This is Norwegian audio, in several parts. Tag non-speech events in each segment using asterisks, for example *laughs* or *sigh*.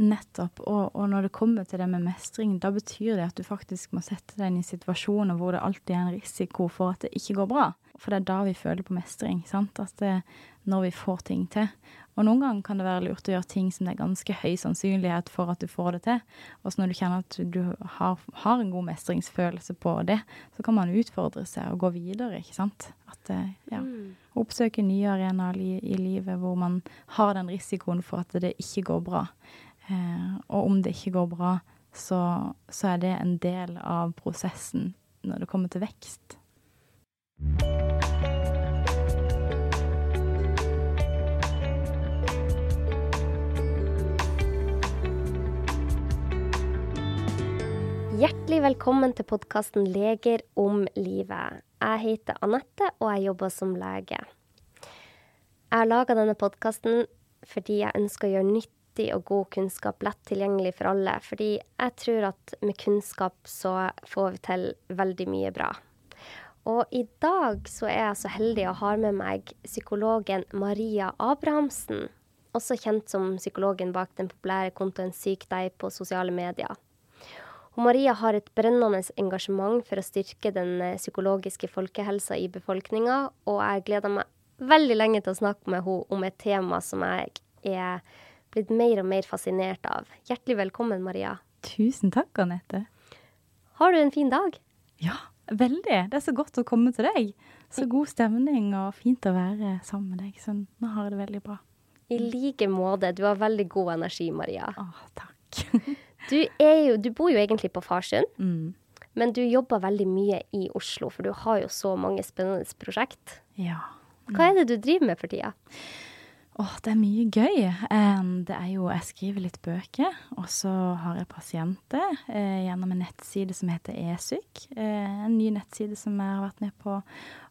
Nettopp. Og, og, når det kommer til det med mestring, da betyr det at du faktisk må sette deg inn i situasjoner hvor det alltid er en risiko for at det ikke går bra. For det er da vi føler på mestring. sant? At det, når vi får ting til. Og noen ganger kan det være lurt å gjøre ting som det er ganske høy sannsynlighet for at du får det til. Og så når du kjenner at du har, har, en god mestringsfølelse på det, så kan man utfordre seg og gå videre, ikke sant. At eh, ja, mm. Oppsøke nye arenaer i, i livet hvor man har den risikoen for at det ikke går bra. Eh, og om det ikke går bra, så, så er det en del av prosessen når det kommer til vekst. Hjertelig velkommen til podkasten 'Leger om livet'. Jeg heter Anette, og jeg jobber som lege. Jeg har laga denne podkasten fordi jeg ønsker å gjøre nyttig og god kunnskap lett tilgjengelig for alle. Fordi jeg tror at med kunnskap så får vi til veldig mye bra. Og i dag så er jeg så heldig å ha med meg psykologen Maria Abrahamsen. Også kjent som psykologen bak den populære kontoen Syk deg på sosiale medier. Og Maria har et brennende engasjement for å styrke den eh, psykologiske folkehelsa i befolkninga, og jeg gleder meg veldig lenge til å snakke med henne om et tema som jeg er blitt mer og mer fascinert av. Hjertelig velkommen, Maria. Tusen takk, Anette. Har du en fin dag? Ja, veldig. Det er så godt å komme til deg. Så god stemning og fint å være sammen med deg. Så nå har jeg det veldig bra. I like måte. Du har veldig god energi, Maria. Å, takk. *laughs* Du, jo, du bor jo egentlig på Farsund, mm. men du jobber veldig mye i Oslo, for du har jo så mange spennende prosjekt. Ja. Mm. Hva er det du driver med for tida? Åh, det er mye gøy. det er jo Jeg skriver litt bøker, og så har jeg pasienter eh, gjennom en nettside som heter eSyk. Eh, en ny nettside som jeg har vært med på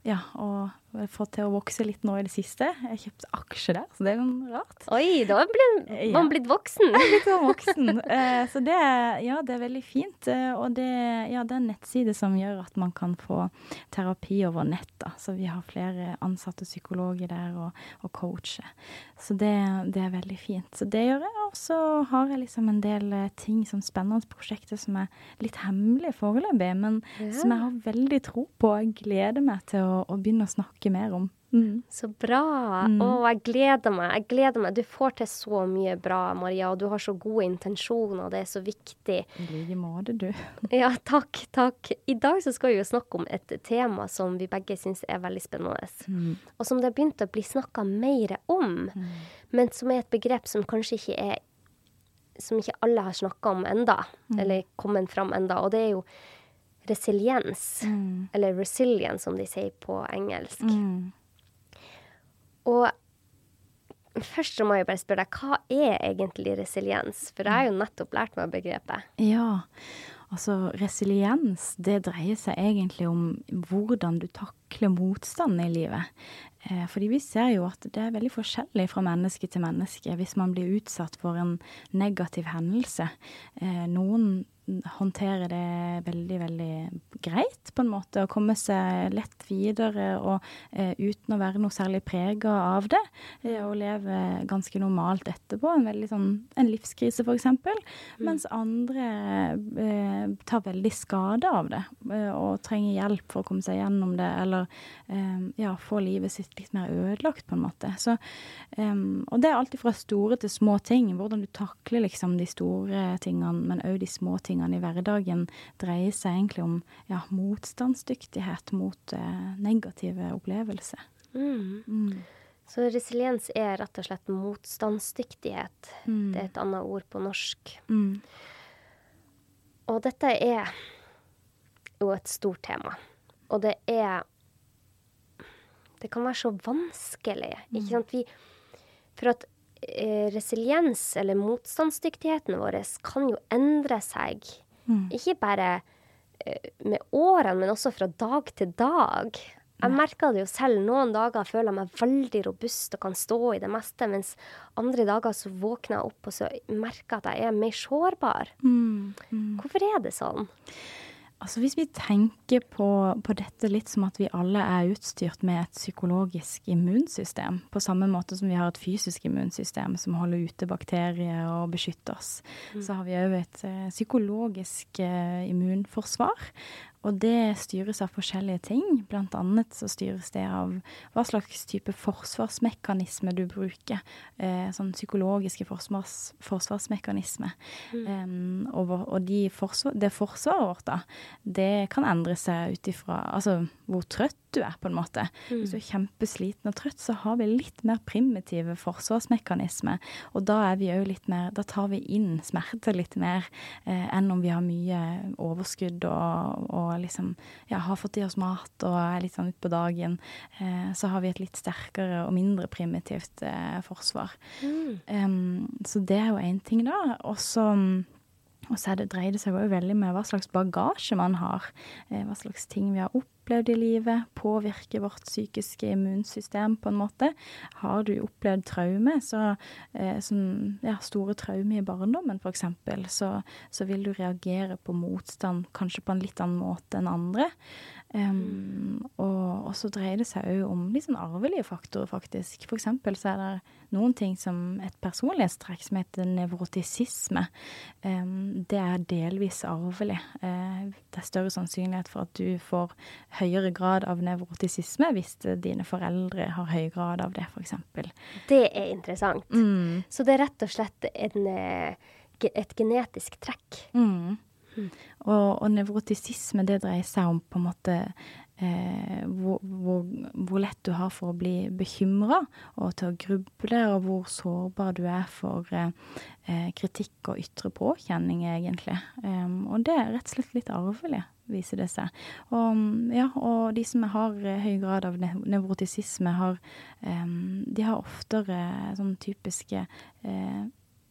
ja, og fått til å vokse litt nå i det siste. Jeg har kjøpt aksjer der, så det er jo rart. Oi, da har man blitt voksen. Ja, blitt voksen. Eh, så det, ja, det er veldig fint. Eh, og det, ja, det er en nettside som gjør at man kan få terapi over nett. Da. Så vi har flere ansatte psykologer der og, og coacher. Så det, det, er veldig fint. Så det gjør jeg. Og så har jeg liksom en del eh, ting som spennende prosjekter som er litt hemmelige foreløpig, men ja. som jeg har veldig tro på. Jeg gleder meg til å, å begynne å snakke mer om. Mm. Så bra. Mm. Å, jeg gleder meg. Jeg gleder meg. Du får til så mye bra, Maria, og du har så gode intensjoner. og Det er så viktig. I like måte, du. *laughs* ja, takk, takk. I dag så skal vi jo snakke om et tema som vi begge syns er veldig spennende. Mm. Og som det har begynt å bli snakka mer om. Mm. Men som er et begrep som kanskje ikke er Som ikke alle har snakka om enda, mm. eller kommet fram enda, og det er jo resiliens. Mm. Eller resilience, som de sier på engelsk. Mm. Og først så må jeg bare spørre deg, hva er egentlig resiliens? For jeg har jo nettopp lært meg begrepet. Ja, altså resiliens, det dreier seg egentlig om hvordan du takler motstand i livet. Eh, fordi vi ser jo at det er veldig forskjellig fra menneske til menneske hvis man blir utsatt for en negativ hendelse. Eh, noen håndterer det veldig, veldig greit, på en måte. Og komme seg lett videre og eh, uten å være noe særlig prega av det. Eh, og leve ganske normalt etterpå. En veldig sånn en livskrise, f.eks. Mm. Mens andre eh, tar veldig skade av det eh, og trenger hjelp for å komme seg gjennom det. Eller eh, ja, få livet sitt litt mer ødelagt, på en måte. Så, og det er alltid fra store til små ting. Hvordan du takler liksom de store tingene, men òg de små tingene i hverdagen dreier seg egentlig om ja, motstandsdyktighet mot eh, negative opplevelser. Mm. Mm. Så resiliens er rett og slett motstandsdyktighet. Mm. Det er et annet ord på norsk. Mm. Og dette er jo et stort tema. Og det er Det kan være så vanskelig, ikke mm. sant? Vi, for at Eh, resiliens, eller motstandsdyktigheten vår, kan jo endre seg. Mm. Ikke bare eh, med årene, men også fra dag til dag. Jeg merker det jo selv. Noen dager føler jeg meg veldig robust og kan stå i det meste, mens andre dager så våkner jeg opp og så merker at jeg er mer sårbar. Mm. Mm. Hvorfor er det sånn? Altså Hvis vi tenker på, på, dette litt som at vi alle er utstyrt med et psykologisk immunsystem, på samme måte som vi har et fysisk immunsystem som holder ute bakterier og beskytter oss, mm. så har vi òg et uh, psykologisk uh, immunforsvar. Og det styres av forskjellige ting. Blant annet så styres det av hva slags type forsvarsmekanisme du bruker. Eh, sånn psykologiske forsvars, forsvarsmekanisme. Mm. Um, og, og de forsvar, det forsvaret vårt, da, det kan endre seg ut ifra altså, hvor trøtt du er, på en måte. Mm. Hvis du er kjempesliten og trøtt, så har vi litt mer primitive forsvarsmekanismer. Og da er vi òg litt mer Da tar vi inn smerte litt mer eh, enn om vi har mye overskudd og, og liksom ja, har fått i oss mat og er litt sånn utpå dagen. Eh, så har vi et litt sterkere og mindre primitivt eh, forsvar. Mm. Um, så det er jo én ting, da. Og så og så det, dreier det seg jo veldig med hva slags bagasje man har. Eh, hva slags ting vi har opplevd i livet. Påvirker vårt psykiske immunsystem på en måte. Har du opplevd traume, så, eh, som ja, store traume i barndommen f.eks., så, så vil du reagere på motstand kanskje på en litt annen måte enn andre. Um, og, og, så dreier det seg òg om litt sånn arvelige faktorer, faktisk. For eksempel så er det noen ting som et personlighetstrekk som heter nevrotisisme. Um, det er delvis arvelig. Uh, det er større sannsynlighet for at du får høyere grad av nevrotisisme hvis dine foreldre har høy grad av det, f.eks. Det er interessant. Mm. Så det er rett og slett en, eh, et genetisk trekk. Mm. Og, og nevrotisisme, det dreier seg om på en måte eh, hvor, hvor, hvor, lett du har for å bli bekymra og til å gruble, og hvor sårbar du er for eh, eh kritikk og ytre påkjenning, egentlig. Um, og det er rett og slett litt arvelig, viser det seg. Og, ja, og de som har eh, høy grad av nevrotisisme, har, um, de har oftere sånn typiske eh,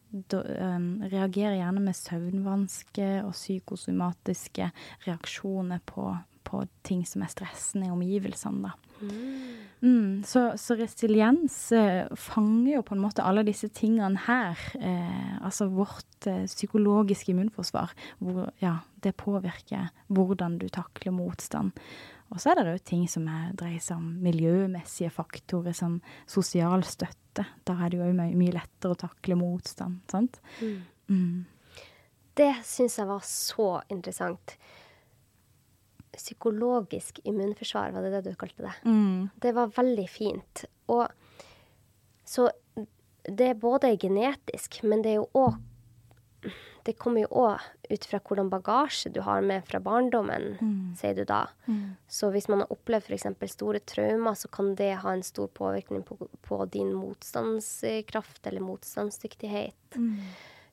da, um, reagerer gjerne med søvnvansker og psykosomatiske reaksjoner på, på, ting som er stressende i omgivelsene. Mm. Mm, så, så, resiliens uh, fanger jo på en måte alle disse tingene her. Uh, altså vårt uh, psykologiske immunforsvar. Hvor, ja, det påvirker hvordan du takler motstand. Og så er det òg ting som er, dreier seg om miljømessige faktorer, som sosial støtte. Da er det jo mye, mye lettere å takle motstand, sant. Mm. Mm. Det syns jeg var så interessant. Psykologisk immunforsvar, var det det du kalte det? Mm. Det var veldig fint. Og så det er både genetisk, men det er jo òg det kommer jo òg ut fra hvordan bagasje du har med fra barndommen, mm. sier du da. Mm. Så hvis man har opplevd f.eks. store traumer, så kan det ha en stor påvirkning på, på din motstandskraft eller motstandsdyktighet. Mm.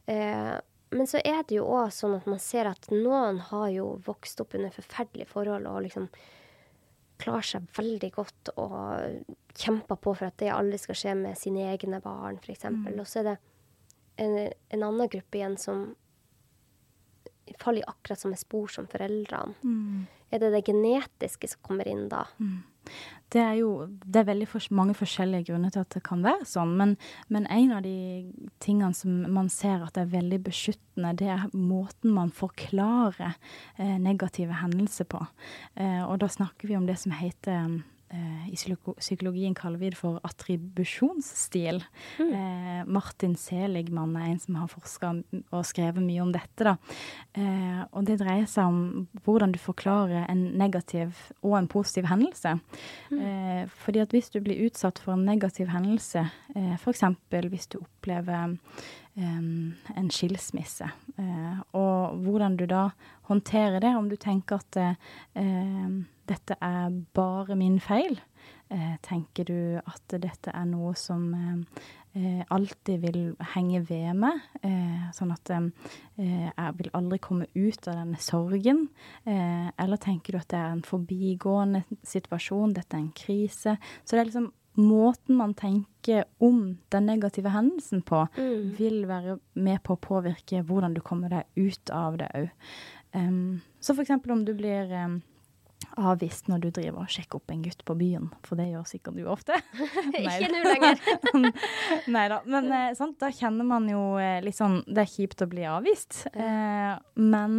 Eh, men så er det jo òg sånn at man ser at noen har jo vokst opp under forferdelige forhold og liksom klarer seg veldig godt og kjemper på for at det aldri skal skje med sine egne barn, f.eks. Mm. Og så er det en, en annen gruppe igjen som faller i akkurat samme spor som foreldrene. Mm. Er det det genetiske som kommer inn da? Mm. Det er jo det er veldig for, mange forskjellige grunner til at det kan være sånn. Men, men, en av de tingene som man ser at er veldig beskyttende, det er måten man forklarer eh, negative hendelser på. Eh, og da snakker vi om det som heter I psykologien kaller vi det for attribusjonsstil. Mm. Eh, Martin Seligman er en som har forska og skrevet mye om dette. Eh, og det dreier seg om hvordan du forklarer en negativ og en positiv hendelse. Mm. Eh, fordi at hvis du blir utsatt for en negativ hendelse, eh, f.eks. hvis du opplever en skilsmisse. Eh, og hvordan du da håndterer det, om du tenker at eh, dette er bare min feil. Eh, tenker du at dette er noe som alltid vil henge ved meg, sånn at jeg vil aldri komme ut av denne sorgen? eller tenker du at det er en forbigående situasjon, dette er en krise? Så det er liksom måten man tenker om den negative hendelsen på, mm. vil være med på å påvirke hvordan du kommer deg ut av det òg. Um, så f.eks. om du blir um, avvist når du driver og sjekker opp en gutt på byen, for det gjør sikkert du ofte. *laughs* Ikke nå lenger. *laughs* Nei da. Men eh, sant, da kjenner man jo eh, litt sånn Det er kjipt å bli avvist, eh, men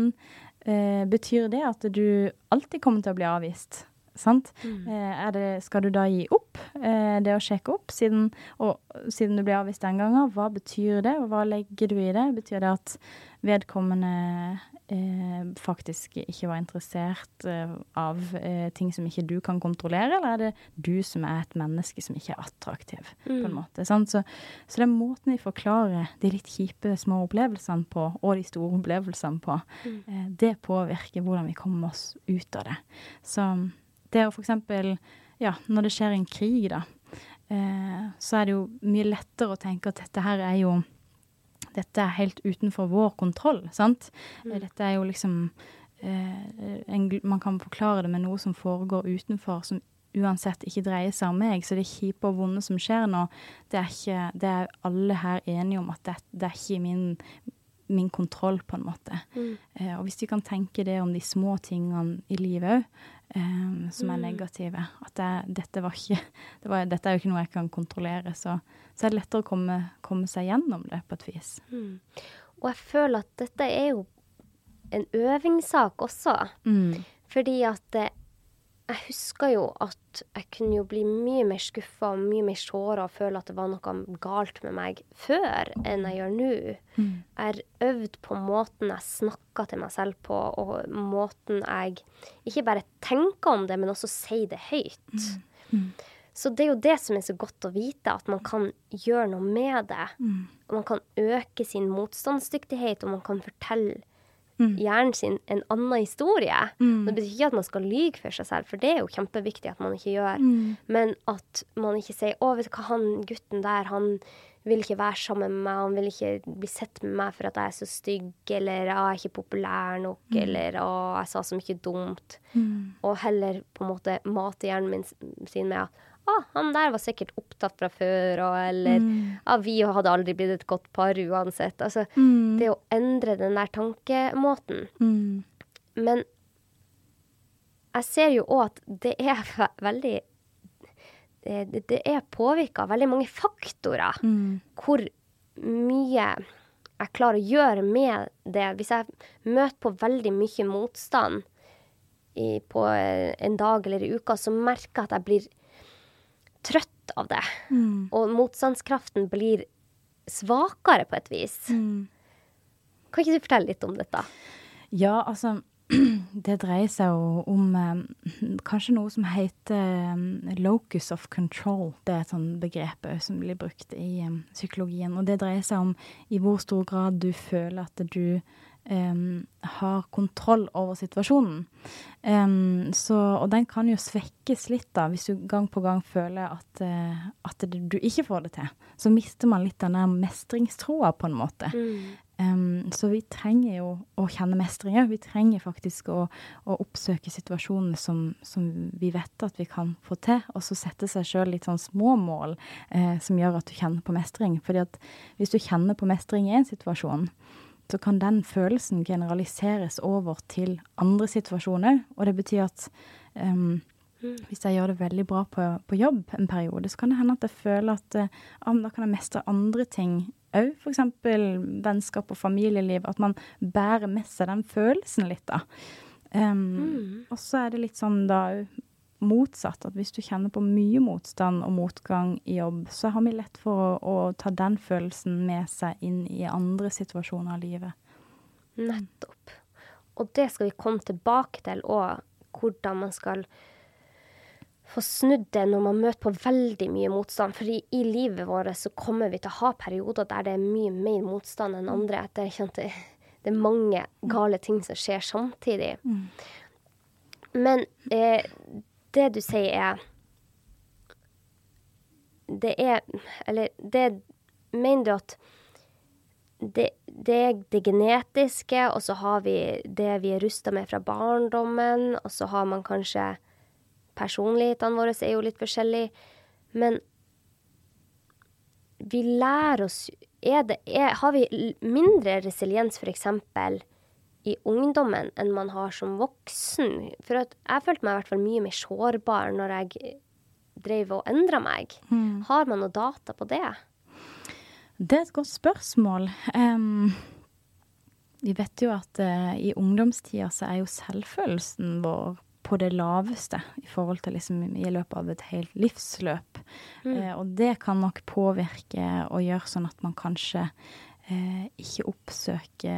eh, betyr det at du alltid kommer til å bli avvist? Sant? Mm. Eh, det, skal du da gi opp eh, det å sjekke opp, siden, og, siden du ble avvist den gangen? Hva betyr det, og hva legger du i det? Betyr det at vedkommende eh, faktisk ikke var interessert eh, av eh, ting som ikke du kan kontrollere, eller er det du som er et menneske som ikke er attraktiv, mm. på en måte? Sant? Så, så, den måten vi forklarer de litt kjipe små opplevelsene på, og de store opplevelsene på, mm. Eh, det påvirker hvordan vi kommer oss ut av det. Så det å f.eks. Ja, når det skjer en krig, da, eh, så er det jo mye lettere å tenke at dette her er jo Dette er helt utenfor vår kontroll, sant? Mm. Dette er jo liksom eh, en, Man kan forklare det med noe som foregår utenfor, som uansett ikke dreier seg om meg. Så det kjipe og vonde som skjer nå, det er, ikke, det er alle her enige om at det, det er ikke min, min kontroll, på en måte. Mm. Eh, og hvis vi kan tenke det om de små tingene i livet òg, eh, som er mm. negative. At det, dette, var ikke, *laughs* det var, dette er jo ikke noe jeg kan kontrollere. Så, så er det lettere å komme, komme, seg gjennom det på et vis. Mm. Og jeg føler at dette er jo en øvingssak også. Mm. Fordi at jeg husker jo at jeg kunne jo bli mye mer skuffa og mye mer såra og føle at det var noe galt med meg før enn jeg gjør nå. Mm. Jeg har øvd på måten jeg snakker til meg selv på, og måten jeg ikke bare tenker om det, men også sier det høyt. Mm. Mm. Så det er jo det som er så godt å vite, at man kan gjøre noe med det. Mm. Man kan øke sin motstandsdyktighet, og man kan fortelle mm. hjernen sin en annen historie. Mm. Det betyr ikke at man skal lyge for seg selv, for det er jo kjempeviktig at man ikke gjør. Mm. Men at man ikke sier 'Å, vet du hva, han gutten der, han vil ikke være sammen med meg, han vil ikke bli sett med meg for at jeg er så stygg, eller 'Å, jeg er ikke populær nok', mm. eller 'Å, jeg sa så mye dumt'. Mm. Og heller på en måte mate hjernen min sin med at ah, han der var sikkert opptatt fra før, og, eller mm. ah, vi hadde aldri blitt et godt par uansett. Altså, mm. det å endre den der tankemåten. Mm. Men jeg ser jo òg at det er veldig Det, det er påvirka av veldig mange faktorer mm. hvor mye jeg klarer å gjøre med det. Hvis jeg møter på veldig mye motstand i, på en dag eller i uka, så merker jeg at jeg blir trøtt av det. Mm. Og motstandskraften blir svakere på et vis. Mm. Kan ikke du fortelle litt om dette? Ja, altså *clears throat* Det dreier seg jo om um, kanskje noe som heter um, locus of control. Det er et sånt begrep som blir brukt i um, psykologien. Og det dreier seg om i hvor stor grad du føler at du um, har kontroll over situasjonen. Um, så, og den kan jo svekkes litt da, hvis du gang på gang føler at, uh, at det, du ikke får det til. Så mister man litt den der mestringstroa, på en måte. Mm. Um, så vi trenger jo å kjenne mestring òg. Vi trenger faktisk å, å oppsøke situasjoner som, som, vi vet at vi kan få til, og så sette seg sjøl litt sånn små mål eh, som gjør at du kjenner på mestring. Fordi at hvis du kjenner på mestring i en situasjon, så kan den følelsen generaliseres over til andre situasjoner. Og det betyr at um, hvis jeg gjør det veldig bra på, på, jobb en periode, så kan det hende at jeg føler at uh, da kan jeg mestre andre ting òg. F.eks. vennskap og familieliv. At man bærer med seg den følelsen litt, da. Um, mm. Og så er det litt sånn da motsatt. At hvis du kjenner på mye motstand og motgang i jobb, så har vi lett for å, å ta den følelsen med seg inn i andre situasjoner av livet. Nettopp. Og det skal vi komme tilbake til òg, hvordan man skal få snudd det når man møter på veldig mye motstand. For i, i, livet vårt så kommer vi til å ha perioder der det er mye mer motstand enn andre. At det, det, det er mange gale ting som skjer samtidig. Mm. Men eh, det du sier, er Det er Eller det Mener du at det, det, er det genetiske, og så har vi det vi er rusta med fra barndommen, og så har man kanskje Personlighetene våre er jo litt forskjellige, men vi lærer oss er det, er, Har vi mindre resiliens, f.eks i ungdommen enn man har som voksen. For jeg følte meg i hvert fall mye mer sårbar når jeg drev og endra meg. Mm. Har man noe data på det? Det er et godt spørsmål. Um, vi vet jo at uh, i ungdomstida så er jo selvfølelsen vår på det laveste i forhold til liksom i løpet av et helt livsløp. Mm. Uh, og det kan nok påvirke og gjøre sånn at man kanskje eh, ikke oppsøke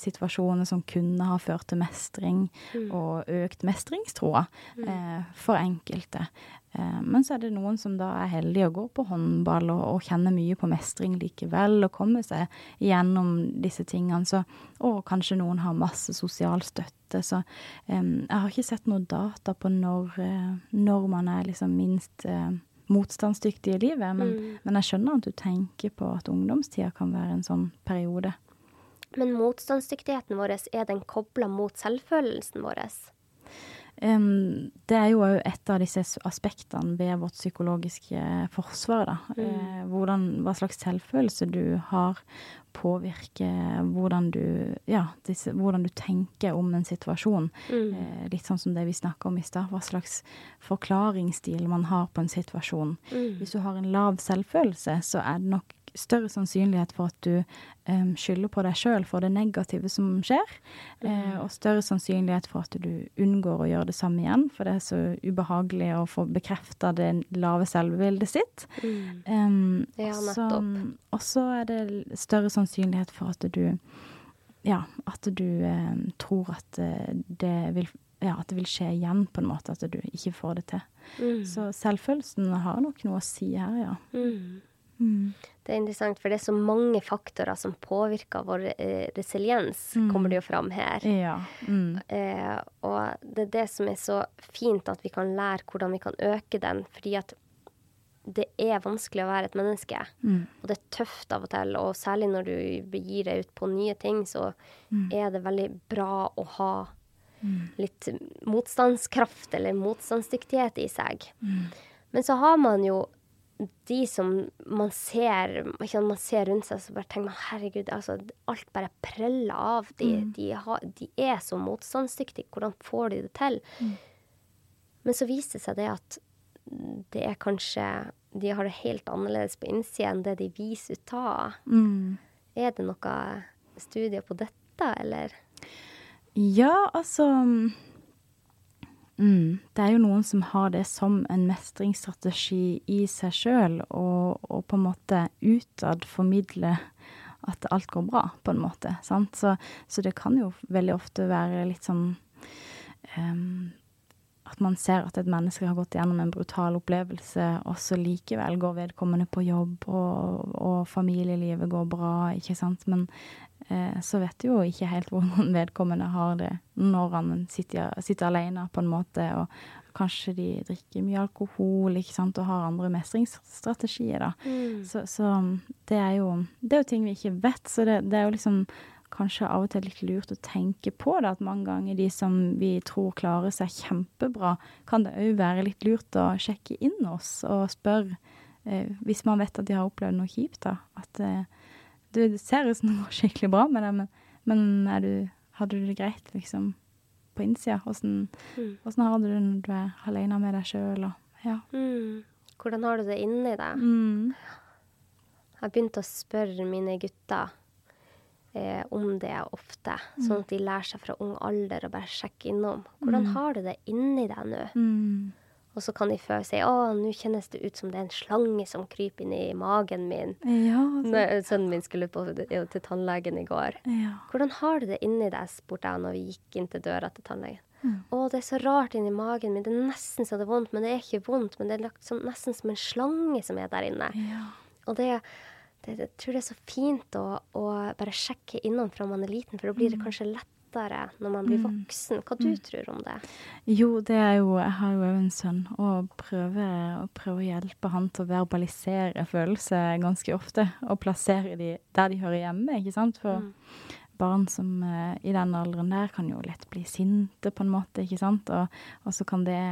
situasjoner som kunne ha ført til mestring mm. og økt mestringstroa mm. eh, for enkelte. Eh, men så er det noen som da er heldige og går på håndball og, og kjenner mye på mestring likevel og kommer seg gjennom disse tingene. Så, og kanskje noen har masse sosial støtte. Så jeg har ikke sett noe data på når, eh, når man er liksom minst eh, motstandsdyktig i livet. Men, mm. men, jeg skjønner at du tenker på at ungdomstida kan være en sånn periode. Men motstandsdyktigheten vår, er den kobla mot selvfølelsen vår? Um, det er jo òg et av disse aspektene ved vårt psykologiske forsvar. Da. Mm. Uh, hvordan, hva slags selvfølelse du har, påvirker hvordan du, ja, disse, hvordan du tenker om en situasjon. Mm. Uh, litt sånn som det vi snakka om i stad. Hva slags forklaringsstil man har på en situasjon. Mm. Hvis du har en lav selvfølelse, så er det nok større sannsynlighet for at du um, skylder på deg sjøl for det negative som skjer, mm. eh, og større sannsynlighet for at du unngår å gjøre det samme igjen, for det er så ubehagelig å få bekrefta det lave selvbildet sitt. Mm. Um, ja, nettopp. Og så er det større sannsynlighet for at du ja, at du eh, tror at uh, det vil ja, at det vil skje igjen, på en måte. At du ikke får det til. Mm. Så selvfølelsen har nok noe å si her, ja. Mm. Mm. Det er interessant, for det er så mange faktorer som påvirker vår eh, resiliens, mm. kommer det jo fram her. Ja. Mm. Eh, og det er det som er så fint, at vi kan lære hvordan vi kan øke den. Fordi at det er vanskelig å være et menneske. Mm. Og det er tøft av og til, og særlig når du begir deg ut på nye ting, så mm. er det veldig bra å ha mm. litt motstandskraft eller motstandsdyktighet i seg. Men så har man jo de som man ser, man ser rundt seg, så bare tenker man herregud, altså, alt bare preller av. De, mm. de, har, de, er så motstandsdyktige. Hvordan får de det til? Mm. Men så viser det seg det at det er kanskje De har det helt annerledes på innsida enn det de viser ut av. Mm. Er det noe studier på dette, eller? Ja, altså Mm. Det er jo noen som har det som en mestringsstrategi i seg sjøl, og, og, på en måte utad formidle at alt går bra, på en måte. Sant? Så, så det kan jo veldig ofte være litt sånn um, At man ser at et menneske har gått gjennom en brutal opplevelse, og så likevel går vedkommende på jobb, og, og familielivet går bra, ikke sant. Men så vet du jo ikke helt hvordan vedkommende har det når han sitter, sitter alene, på en måte, og kanskje de drikker mye alkohol, ikke sant, og har andre mestringsstrategier, da. Mm. Så, så, det er jo Det er jo ting vi ikke vet, så det, det, er jo liksom kanskje av og til litt lurt å tenke på det, at mange ganger de som vi tror klarer seg kjempebra, kan det òg være litt lurt å sjekke inn oss og spørre, eh, hvis man vet at de har opplevd noe kjipt, da, at eh, det ser ut som det går skikkelig bra med det, men, men du, hadde du det greit, liksom, på innsida? Åssen mm. har du det når du er alene med deg sjøl, ja. Mm. Hvordan har du det inni deg? Mm. Jeg har begynt å spørre mine gutter eh, om det ofte, mm. sånn at de lærer seg fra ung alder å bare sjekke innom. Hvordan mm. har du det inni deg nå? Mm. Og så kan de før si å, nå kjennes det ut som det er en slange som kryper inn i magen min. Ja, Når sønnen min skulle på, til tannlegen i går. Ja. Hvordan har du det inni deg, spurte jeg når vi gikk inn til døra til tannlegen. Mm. Å, det er så rart inni magen min. Det er nesten så det er vondt, men det er ikke vondt. Men det er sånn, nesten som en slange som er der inne. Ja. Og det, det, jeg tror det er så fint å, å bare sjekke innom fra man er liten, for da blir det mm. kanskje lett lettere når man blir mm. voksen. Hva du mm. tror om det? Jo, det er jo Jeg har jo en sønn, og prøver, og prøver å hjelpe han til å verbalisere følelser ganske ofte. Og plassere de der de hører hjemme, ikke sant. For mm. barn som uh, i den alderen der kan jo lett bli sinte, på en måte, ikke sant. Og, og så kan det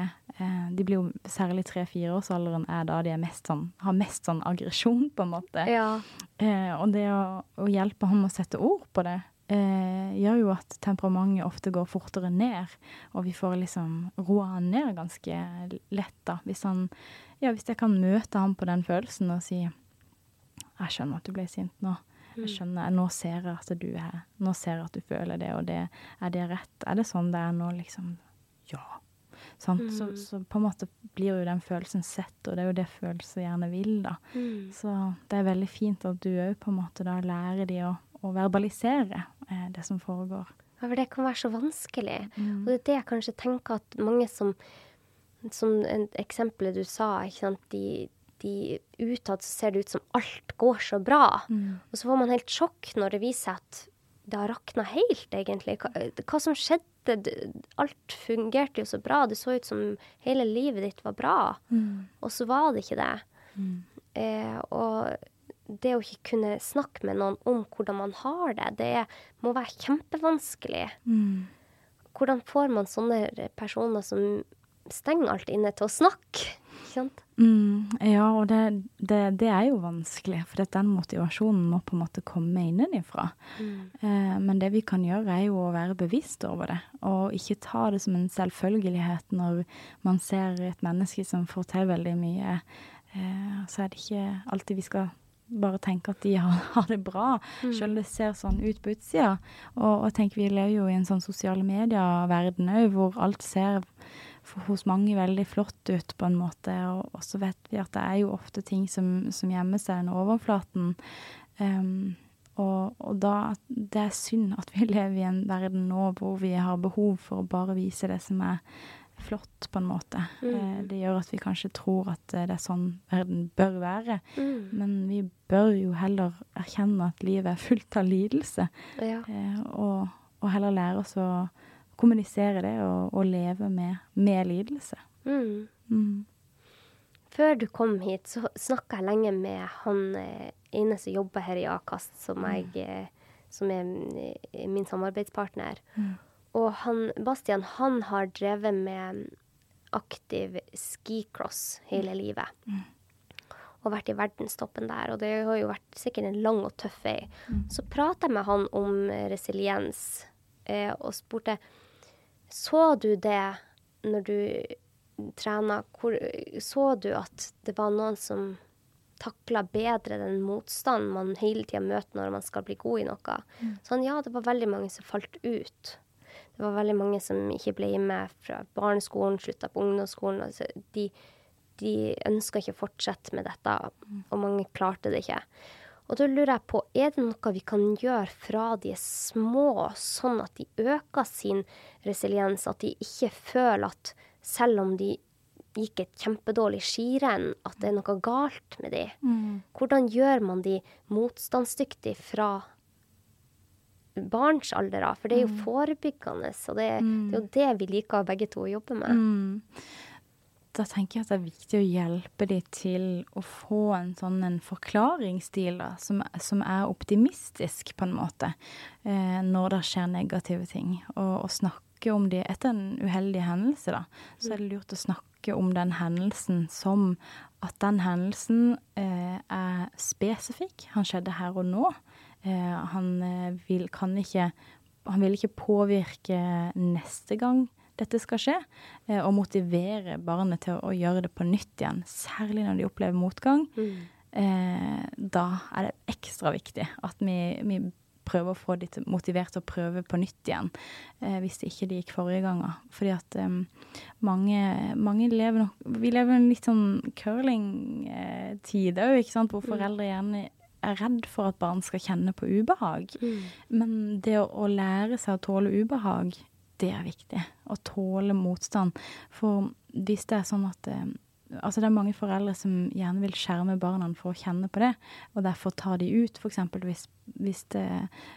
uh, De blir jo særlig tre-fireårsalderen er da de mest sånn, har mest sånn aggresjon, på en måte. Ja. Uh, og det å, å hjelpe ham å sette ord på det eh, gjør jo at temperamentet ofte går fortere ned, og vi får liksom roa han ned ganske lett, da. Hvis han Ja, hvis jeg kan møte ham på den følelsen og si 'Jeg skjønner at du ble sint nå'. Jeg skjønner, Nå ser jeg at du er Nå ser jeg at du føler det, og det, er det rett? Er det sånn det er nå, liksom? Ja. Mm. Så, så på en måte blir jo den følelsen sett, og det er jo det følelser gjerne vil, da. Mm. Så det er veldig fint at du òg på en måte da lærer de å, å verbalisere eh, det som foregår. Ja, for det kan være så vanskelig. Mm. Og det er det jeg kanskje tenker at mange som Som eksempelet du sa, ikke sant. De, de utad så ser det ut som alt går så bra. Mm. Og så får man helt sjokk når det viser seg at det har rakna helt, egentlig. Hva, hva som skjedde? Alt fungerte jo så bra. Det så ut som hele livet ditt var bra. Mm. Og så var det ikke det. Mm. Eh, og det å ikke kunne snakke med noen om hvordan man har det, det må være kjempevanskelig. Mm. Hvordan får man sånne personer som stenger alt inne, til å snakke? Sant? Mm, ja, og det, det, det er jo vanskelig, for at den motivasjonen må på en måte komme innenifra. Eh, men det vi kan gjøre, er jo å være bevisst over det, og ikke ta det som en selvfølgelighet når man ser et menneske som får til veldig mye. Eh, så er det ikke alltid vi skal bare tenker at de har, *laughs* har det bra, selv om det ser sånn ut på utsida. Og, og tenk, vi lever jo i en sånn sosiale medier-verden òg, hvor alt ser for, hos mange veldig flott ut, på en måte. Og, og så vet vi at det er jo ofte ting som, som gjemmer seg under overflaten. Um, og, og da Det er synd at vi *laughs* lever i en verden nå hvor vi har behov for å bare vise det som er flott, på en måte. Eh, det gjør at vi kanskje tror at eh, det er sånn verden bør være. Mm. Men vi bør jo heller erkjenne at livet er fullt av lidelse. Ja. Eh, og, og heller lære oss å kommunisere det og, og leve med, med lidelse. Mm. Mm. Før du kom hit, så snakka jeg lenge med han ene som jobber her i Akast, som, jeg, eh, som er min samarbeidspartner. Mm. Og han, Bastian han har drevet med aktiv skicross hele livet. Og vært i verdenstoppen der. Og det har jo vært sikkert en lang og tøff vei. Så prata jeg med han om resiliens eh, og spurte Så du det når du trena? Så du at det var noen som takla bedre den motstanden man hele tida møter når man skal bli god i noe? Så han ja, det var veldig mange som falt ut. Det var veldig mange som ikke ble med fra barneskolen, slutta på ungdomsskolen. Altså, de, de ønska ikke å fortsette med dette, og mange klarte det ikke. Og da lurer jeg på, er det noe vi kan gjøre fra de er små, sånn at de øker sin resiliens, at de ikke føler at selv om de gikk et kjempedårlig skirenn, at det er noe galt med de? Hvordan gjør man de motstandsdyktige fra barns alder av? For det er jo forebyggende, og det, det er jo det vi liker begge to å jobbe med. Mm. Da tenker jeg at det er viktig å hjelpe de til å få en sånn en forklaringsstil da, som, som er optimistisk, på en måte, eh, når det skjer negative ting. Og, og snakke om de etter en uheldig hendelse, da, så er det lurt å snakke om den hendelsen som at den hendelsen eh, er spesifikk. Han skjedde her og nå. Eh, han eh, vil, kan ikke Han vil ikke påvirke neste gang dette skal skje, eh, og motivere barnet til å, gjøre det på nytt igjen. Særlig når de opplever motgang. Eh, da er det ekstra viktig at vi, vi prøver å få de motivert til å prøve på nytt igjen, eh, hvis det ikke de gikk forrige ganger. Fordi at mange, mange lever nok Vi lever en litt sånn curling-tid òg, ikke sant, hvor foreldre gjerne er redd for at barn skal kjenne på ubehag. Men det å, å lære seg å tåle ubehag, det er viktig. Å tåle motstand. For hvis det er sånn at eh, Altså det er mange foreldre som gjerne vil skjerme barna for å kjenne på det, og derfor tar de ut f.eks. Hvis, hvis, det,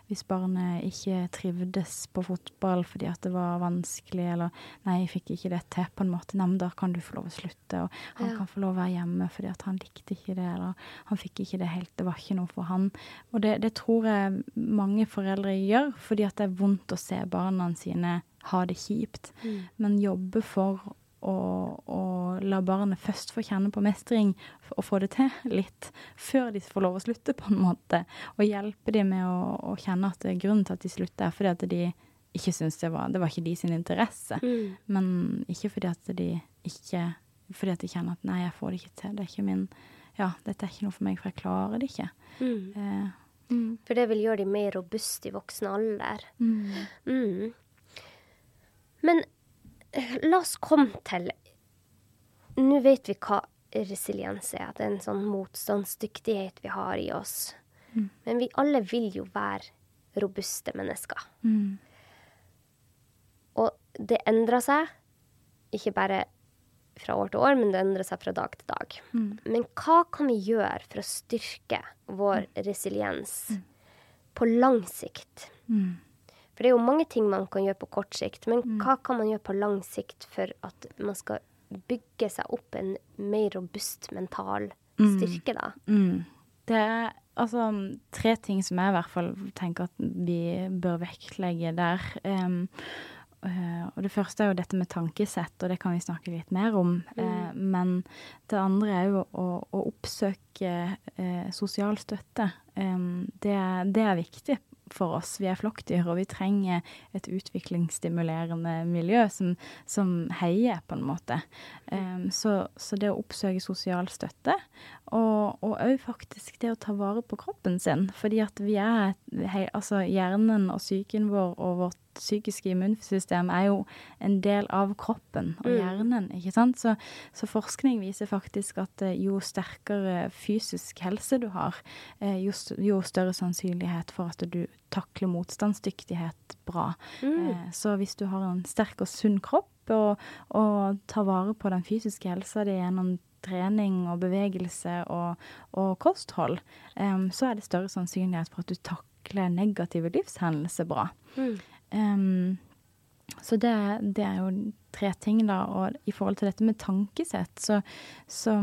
hvis barnet ikke trivdes på fotball fordi at det var vanskelig, eller 'nei, jeg fikk ikke det til', på en måte. Nei, men da kan du få lov å slutte, og han Ja. kan få lov å være hjemme fordi at han likte ikke det, eller han fikk ikke det helt, det var ikke noe for han. Og det, det tror jeg mange foreldre gjør, fordi at det er vondt å se barna sine ha det kjipt, men jobbe for å, å la barnet først få kjenne på mestring og få det til litt, før de får lov å slutte, på en måte. Og hjelpe dem med å, å kjenne at det er grunnen til at de slutter, er fordi at de ikke syns det var Det var ikke de sin interesse. Mm. Men ikke fordi at de ikke Fordi at de kjenner at 'nei, jeg får det ikke til'. Det er ikke min Ja, dette er ikke noe for meg, for jeg klarer det ikke. Mm. Eh, Mm. For det vil gjøre de mer robuste i voksen alder. Mm. Men eh, la oss komme til Nå vet vi hva resiliens er. At det er en sånn motstandsdyktighet vi har i oss. Men vi alle vil jo være robuste mennesker. Mm. Og det endrer seg. Ikke bare fra år til år, men det endrer seg fra dag til dag. Mm. Men hva kan vi gjøre for å styrke vår resiliens på lang sikt? Mm. For det er jo mange ting man kan gjøre på kort sikt, men hva kan man gjøre på lang sikt for at man skal bygge seg opp en mer robust mental styrke, da? Mm. Det er altså tre ting som jeg i hvert fall tenker at vi bør vektlegge der. Um, uh, og det første er jo dette med tankesett, og det kan vi snakke litt mer om. Uh, men det andre er jo å, å oppsøke uh, sosial støtte. Um, det, det er viktig for oss. Vi er flokkdyr, og vi trenger et utviklingsstimulerende miljø som, som heier, på en måte. Um, så, så det å oppsøke sosial støtte, og òg faktisk det å ta vare på kroppen sin. Fordi at vi er Altså hjernen og psyken vår og vårt psykiske immunsystem er jo en del av kroppen og Mm. hjernen, ikke sant. Så, så forskning viser faktisk at eh, jo sterkere fysisk helse du har, eh, jo, jo større sannsynlighet for at du takler motstandsdyktighet bra. Mm. Så hvis du har en sterk og sunn kropp, og, og tar vare på den fysiske helsa di gjennom trening og bevegelse og, og kosthold, um, så er det større sannsynlighet for at du takler negative livshendelser bra. Mm. Em, så det, det er jo tre ting, da. Og i forhold til dette med tankesett, så, så,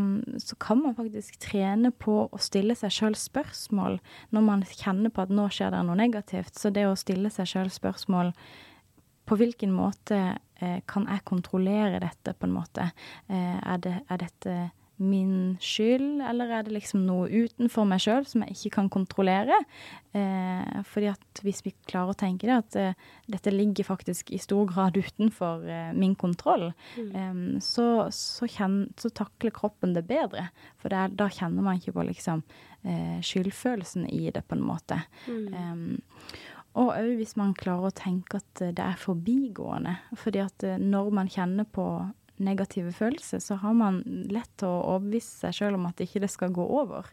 så kan man faktisk trene på å stille seg sjøl spørsmål når man kjenner på at nå skjer det noe negativt. Så det å stille seg sjøl spørsmål på hvilken måte eh, kan jeg kontrollere dette, på en måte? Eh, er, det, er dette min skyld, eller er det liksom noe utenfor meg sjøl som jeg ikke kan kontrollere? Eh, fordi at hvis vi klarer å tenke det, at eh, dette ligger faktisk i stor grad *laughs* utenfor eh, min kontroll, eh, så, så, kjenn, så takler kroppen det bedre. For det er, da kjenner man ikke på liksom eh, skyldfølelsen i det, på en måte. Em, og òg hvis man klarer å tenke at eh, det er forbigående. Fordi at eh, når man kjenner på negative følelser, så har man lett til å overbevise seg sjøl om at ikke det skal gå over.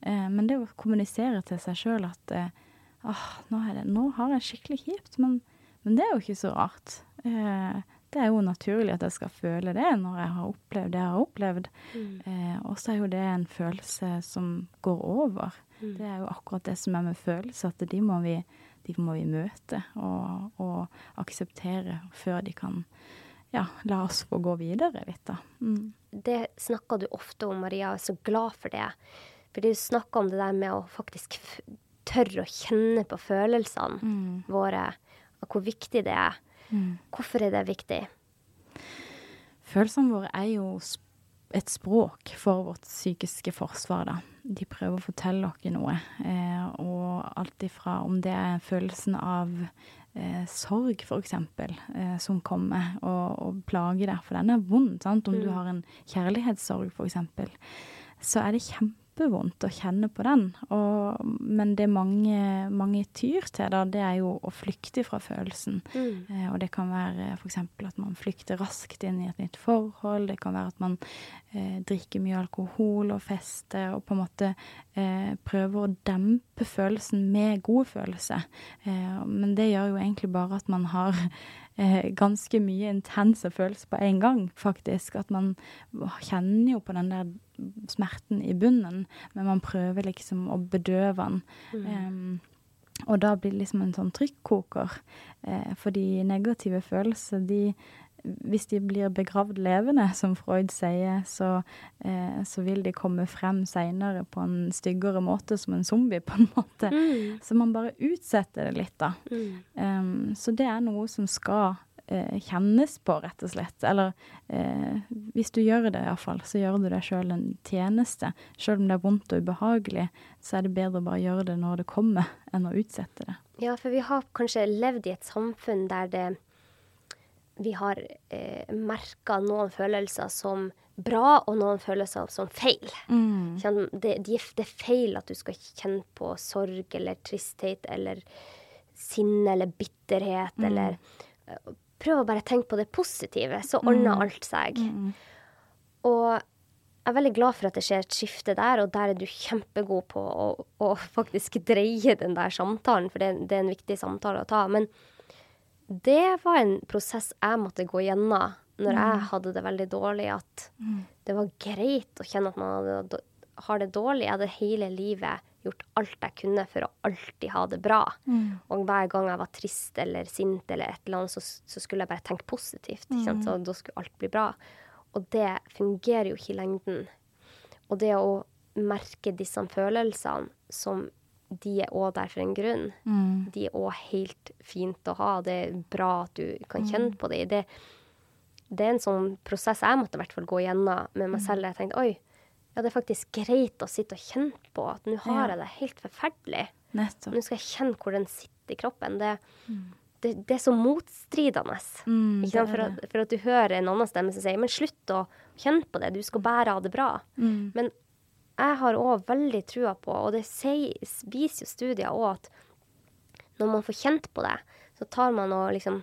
Eh, men det å kommunisere til seg sjøl at ah, nå, det, nå har jeg skikkelig kjipt, men, men det er jo ikke så rart. Eh, det er jo naturlig at jeg skal føle det når jeg har opplevd det jeg har opplevd. Eh, og så er jo det en følelse som går over. Det er jo akkurat det som er med følelser, at de må vi, de må vi møte og, og akseptere før de kan ja, la oss få gå videre litt, da. Mm. Det snakker du ofte om, Maria, og er så glad for det. For du snakker om det der med å faktisk tørre å kjenne på følelsene våre, og hvor viktig det er. Hvorfor er det viktig? Følelsene våre er jo et språk for vårt psykiske forsvar, da. De prøver å fortelle oss noe. Eh, og alt ifra om det er følelsen av eh, sorg, eksempel, eh, som kommer og, og plager deg, for den er vond, sant. Om du har en kjærlighetssorg, eksempel, så er det kjempevondt å kjenne på den. Og, men det mange, mange tyr til, da, det er jo å flykte fra følelsen. Eh, og det kan være f.eks. at man flykter raskt inn i et nytt forhold. Det kan være at man eh, drikker mye alkohol og fester og på en måte eh, prøver å dempe følelsen med god følelse. Eh, men det gjør jo egentlig bare at man har eh, ganske mye intense følelser på en gang, faktisk. At man kjenner jo på den der smerten i bunnen, men man prøver liksom å bedøve den. Em, og da blir det liksom en sånn trykkoker. for fordi negative følelser, de hvis de blir begravd levende, som Freud sier, så, eh, så vil de komme frem seinere på en styggere måte, som en zombie, *laughs* på en måte. Så man bare utsetter det litt, da. Um, så det er noe som skal eh, kjennes på, rett og slett. Eller eh, hvis du gjør det, iallfall, så gjør du deg sjøl en tjeneste. Sjøl om det er vondt og ubehagelig, så er det bedre å bare gjøre det når det kommer, *laughs* enn å utsette det. Ja, for vi har kanskje levd i et samfunn der det vi har eh, merka noen følelser som bra, og noen følelser som feil. Mm. Det, er- det er feil at du skal kjenne på sorg eller tristhet eller sinne eller bitterhet eller eh, Prøv å bare tenke på det positive, så ordner alt seg. Og jeg er veldig glad for at det skjer et skifte der, og der er du kjempegod på å, å faktisk dreie den der samtalen, for det, det er en viktig samtale å ta. Men det var en prosess jeg måtte gå gjennom når jeg hadde det veldig dårlig, at det var greit å kjenne at man hadde, har det dårlig. Jeg hadde hele livet gjort alt jeg kunne for å alltid ha det bra. Og hver gang jeg var trist eller sint eller et eller annet, så, så skulle jeg bare tenke positivt. Sant? Så da skulle alt bli bra. Og det fungerer jo ikke i lengden. Og det å merke disse følelsene som de er òg der for en grunn. De er òg helt fint å ha. Det er bra at du kan kjenne på dem. Det, det er en sånn prosess jeg måtte i hvert fall gå gjennom med meg selv. Jeg tenkte oi, ja, det er faktisk greit å sitte og kjenne på at nå har jeg det helt forferdelig. Nettopp. Nå skal jeg kjenne hvor den sitter i kroppen. Det, det, det er så motstridende. Mm, ikke sant? For, er at, for at du hører en annen stemme som sier men slutt å kjenne på det, du skal bare ha det bra. Mm. Men jeg har òg veldig trua på, og det sier, viser jo studier òg, at når man får kjent på det, så tar man og liksom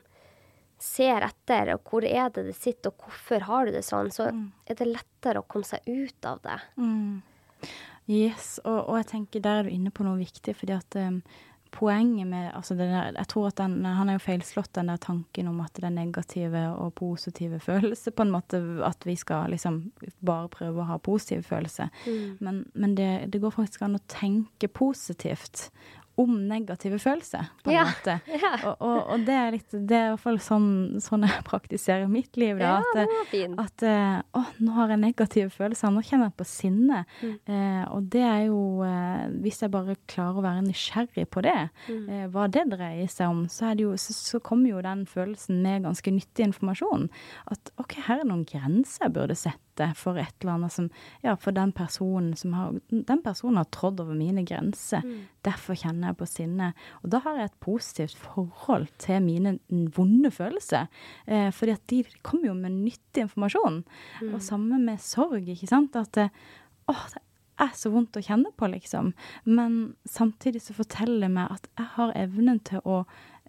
ser etter, og hvor er det det sitter, og hvorfor har du det sånn, så er det lettere å komme seg ut av det. Mm. Yes, og, og jeg tenker der er du inne på noe viktig, fordi at um, poenget med altså der, Jeg tror at den, han er jo feilslått, den der tanken om at det er negative og positive følelser, på en måte at vi skal liksom bare prøve å ha positive følelser. Men, men det, det går faktisk an å tenke positivt om negative følelser, på en Ja, måte. *laughs* ja. Og, og, og det er litt Det er i hvert fall sånn, sånn jeg praktiserer mitt liv. Da, Ja, at, at eh, å, nå har jeg negative følelser, nå kjenner jeg på sinne. Mm. Eh, og det er jo eh, Hvis jeg bare klarer å være nysgjerrig på det, Mm. eh, hva det dreier seg om, så, er det jo, så, så kommer jo den følelsen med ganske nyttig informasjon. At OK, her er noen grenser jeg burde sette for et eller annet som Ja, for den personen som har Den personen har trådd over mine grenser. Mm. Derfor kjenner jeg på sinne. Og da har jeg et positivt forhold til mine vonde følelser. Eh, fordi at de kommer jo med nyttig informasjon. Og samme med sorg, ikke sant. At det, åh, det er så vondt å kjenne på, liksom. Men samtidig så forteller det meg at jeg har evnen til å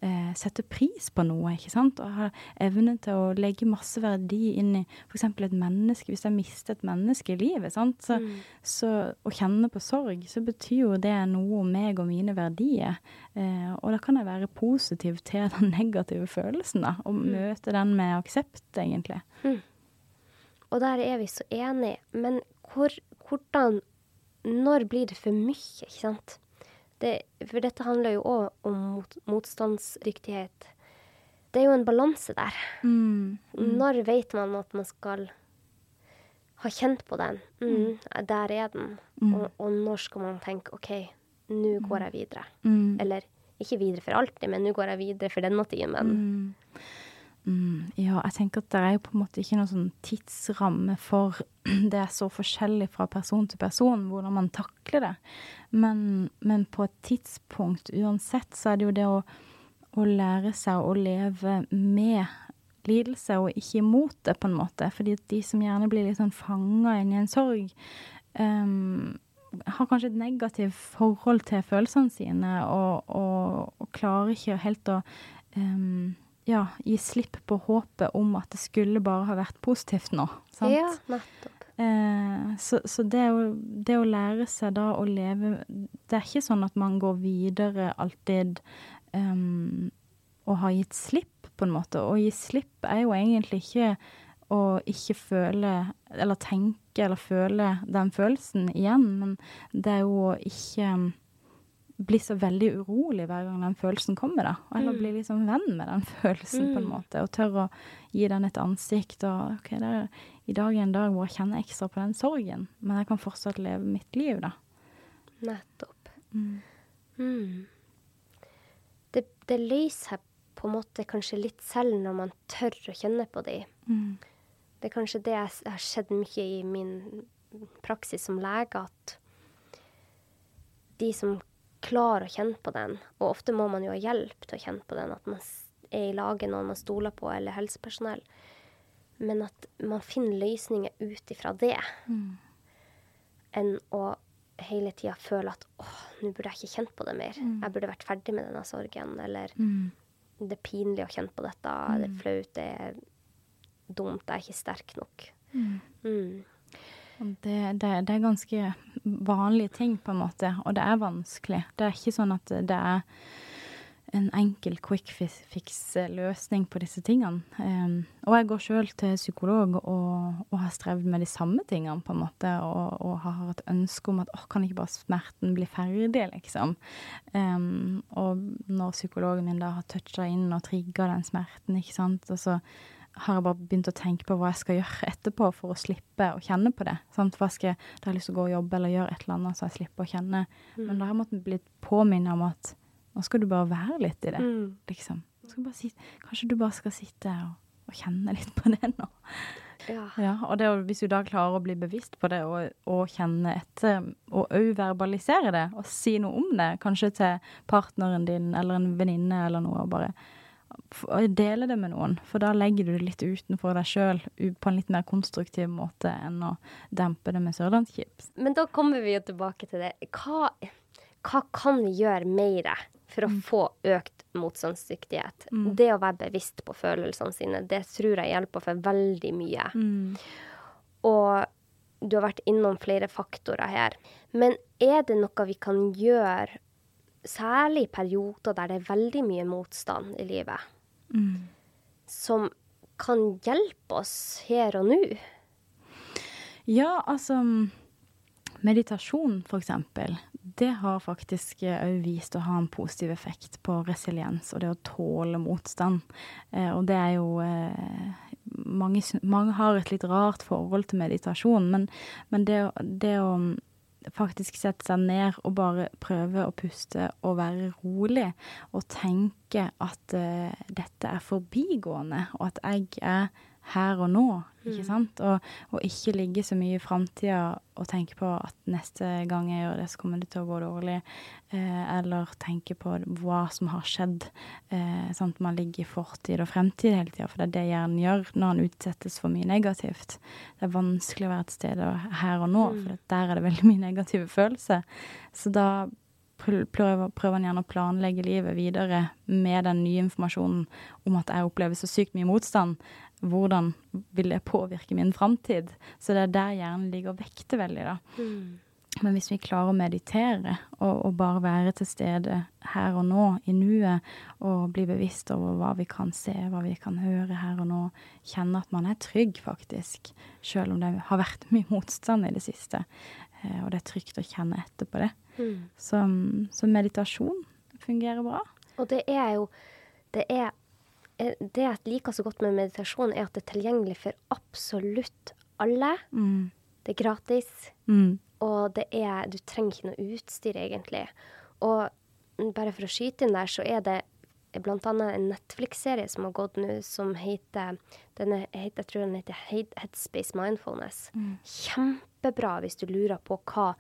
eh, sette pris på noe, ikke sant. Og har evnen til å legge masse verdi inn i f.eks. et menneske. Hvis jeg mister et menneske i livet, sant. Så, så å kjenne på sorg, så betyr jo det noe om meg og mine verdier. Eh, og da kan jeg være positiv til den *laughs* negative følelsen, da. Og møte den med aksept, egentlig. Og der er vi så enige. Men hvor, hvordan Når blir det for mye, ikke sant? Det, for dette handler jo òg om mot, motstandsdyktighet. Det er jo en balanse der. Mm. Når vet man at man skal ha kjent på den? Mm, Der er den. Og, og når skal man tenke OK, nå går jeg videre. Mm. Eller ikke videre for alltid, men nå går jeg videre for denne timen. Mm. Mm, ja, jeg tenker at det er jo på en måte ikke noen sånn tidsramme for *clears throat* Det er så forskjellig fra person til person hvordan man takler det. Men, men på et tidspunkt uansett så er det jo det å, å lære seg å leve med lidelse og ikke imot det, på en måte. Fordi de som gjerne blir litt sånn fanga inn i en sorg, um, har kanskje et negativt forhold til følelsene sine og, og, og klarer ikke helt å ehm, ja, gi slipp på håpet om at det skulle bare ha vært positivt nå. Sant? Ja, nettopp. Eh, så så det, å, det å lære seg da å leve Det er ikke sånn at man går videre alltid um, og har gitt slipp, på en måte. Å gi slipp er jo egentlig ikke å ikke føle eller tenke eller føle den følelsen igjen, men det er jo å ikke bli så veldig urolig hver gang den følelsen kommer, da. Eller bli liksom venn med den *laughs* følelsen, på en måte. Og tørre å gi den et ansikt. Og OK, er, i dag er en dag hvor jeg kjenner ekstra på den sorgen, men jeg kan fortsatt leve mitt liv, da. Nettopp. Mm. Det, det løser seg på en måte kanskje litt selv når man tør å kjenne på de. Mm. Det er kanskje det jeg har sett mye i min praksis som lege, at de som klarer å kjenne på den, og ofte må man jo ha hjelp til å kjenne på den, at man er i lag med noen man stoler på, eller helsepersonell, men at man finner løsninger ut ifra det. Mm. Enn å hele tida føle at åh, nå burde jeg ikke kjent på det mer. Jeg burde vært ferdig med denne sorgen. Eller Mm. det er pinlig å kjenne på dette. Det er flaut. Det er dumt. Jeg er ikke sterk nok. Mm. Og Det, det, det er ganske vanlige ting, på en måte, og det er vanskelig. Det er ikke sånn at det er en enkel quick fix-løsning på disse tingene. Um, og jeg går sjøl til psykolog og, og har strevd med de samme tingene, på en måte, og, og har et ønske om at åh, kan ikke bare smerten bli ferdig, liksom. Um, og når psykologen min da har toucha inn og trigga den smerten, ikke sant, og så har jeg bare begynt å tenke på hva jeg skal gjøre etterpå for å slippe å kjenne på det. Sant? Skal jeg, da har jeg lyst til å gå og jobbe eller gjøre et eller annet så jeg slipper å kjenne. Men da har jeg måttet blitt påminnet om at nå skal du bare være litt i det, Mm. liksom. Du skal bare si, kanskje du bare skal sitte og, og kjenne litt på det nå. Ja. Ja, og det, hvis du da klarer å bli bevisst på det og, og kjenne etter, og òg verbalisere det, og si noe om det, kanskje til partneren din eller en venninne eller noe, og bare dele det med noen, for da legger du det litt utenfor deg sjøl på en litt mer konstruktiv måte enn å dempe det med sørlandschips. Men da kommer vi jo tilbake til det. Hva, hva kan vi gjøre mer for å få økt motstandsdyktighet? Det å være bevisst på følelsene sine, det tror jeg hjelper for veldig mye. Og du har vært innom flere faktorer her. Men er det noe vi kan gjøre, særlig perioder der det er veldig mye motstand i livet, som kan hjelpe oss her og nå? Ja, altså Meditasjon, eksempel, det har faktisk òg vist å ha en positiv effekt på resiliens og det å tåle motstand. Eh, og det er jo eh, mange, mange har et litt rart forhold til meditasjon, men, men det, det å faktisk sette seg ned og bare prøve å puste og være rolig og tenke at uh, dette er forbigående, og at jeg er her og nå, ikke sant? Og, og ikke ligge så mye i framtida og tenke på at neste gang jeg gjør det, så kommer det til å gå dårlig. Eh, eller tenke på hva som har skjedd. Eh, sant? Man ligger i fortid og fremtid hele tida, for det er det hjernen gjør når han utsettes for mye negativt. Det er vanskelig å være et sted her og nå, for der er det veldig mye negative følelser. Så da prøver, prøver han gjerne å planlegge livet videre med den nye informasjonen om at jeg opplever så sykt mye motstand. Hvordan vil det påvirke min framtid? Så det er der hjernen ligger og vekter veldig, da. Men hvis vi klarer å meditere og, og bare være til stede her og nå, i nuet, og bli bevisst over hva vi kan se, hva vi kan høre her og nå, kjenne at man er trygg, faktisk, selv om det har vært mye motstand i det siste, eh, og det er trygt å kjenne etter på det. Så, så meditasjon fungerer bra. Og det er jo Det er det jeg liker så godt med meditasjon, er at det er tilgjengelig for absolutt alle. Mm. Det er gratis, Mm. og det er Du trenger ikke noe utstyr, egentlig. Og bare for å skyte inn der, så er det annet en Netflix-serie som har gått nå, som heter, den er, Jeg tror den heter Headspace Mindfulness. Kjempebra hvis du lurer på hva